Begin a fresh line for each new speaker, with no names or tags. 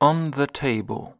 On the table.